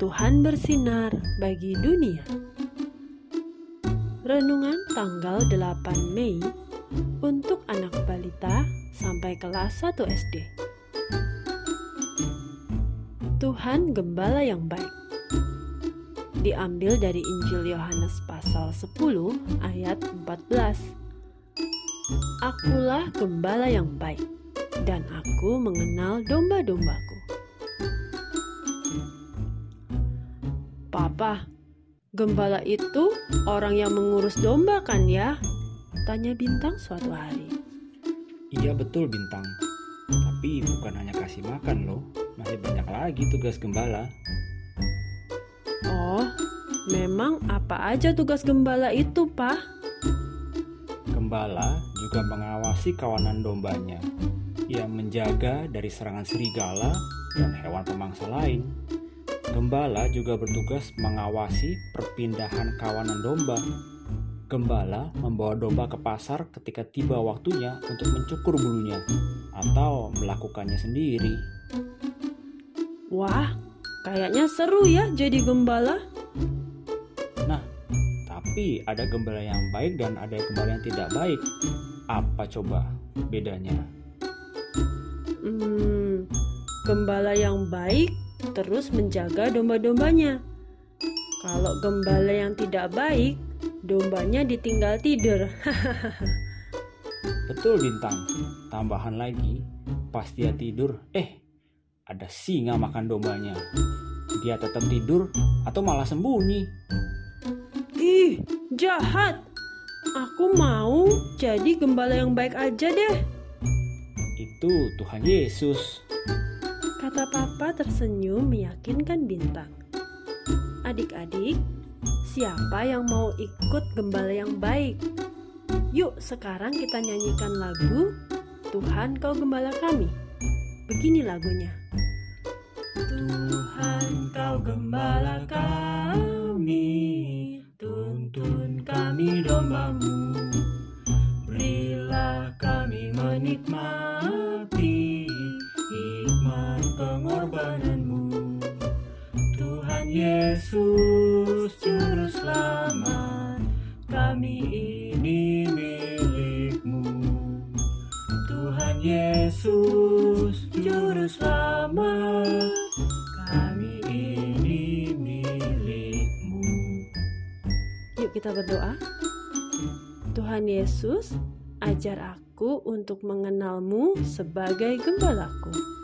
Tuhan bersinar bagi dunia. Renungan tanggal 8 Mei untuk anak balita sampai kelas 1 SD. Tuhan Gembala yang baik. Diambil dari Injil Yohanes pasal 10 ayat 14. Akulah gembala yang baik dan aku mengenal domba-dombaku. Papa, gembala itu orang yang mengurus domba kan ya? Tanya Bintang suatu hari. Iya betul Bintang. Tapi bukan hanya kasih makan loh, masih banyak lagi tugas gembala. Oh, memang apa aja tugas gembala itu, Pak? Gembala juga mengawasi kawanan dombanya yang menjaga dari serangan serigala dan hewan pemangsa lain. Gembala juga bertugas mengawasi perpindahan kawanan domba. Gembala membawa domba ke pasar ketika tiba waktunya untuk mencukur bulunya atau melakukannya sendiri. Wah, kayaknya seru ya jadi gembala. Nah, tapi ada gembala yang baik dan ada gembala yang tidak baik. Apa coba bedanya? Hmm, gembala yang baik terus menjaga domba-dombanya. Kalau gembala yang tidak baik, dombanya ditinggal tidur. Betul Bintang. Tambahan lagi, pas dia tidur, eh ada singa makan dombanya. Dia tetap tidur atau malah sembunyi. Ih, jahat. Aku mau jadi gembala yang baik aja deh. Itu Tuhan Yesus. Kata papa tersenyum meyakinkan bintang. Adik-adik, siapa yang mau ikut gembala yang baik? Yuk sekarang kita nyanyikan lagu Tuhan kau gembala kami. Begini lagunya. Tuhan kau gembala kami, tuntun kami dombamu. Yesus Juru Selamat, kami ini milikmu. Tuhan Yesus Juru Selamat, kami ini milikmu. Yuk kita berdoa. Tuhan Yesus, ajar aku untuk mengenalmu sebagai gembalaku.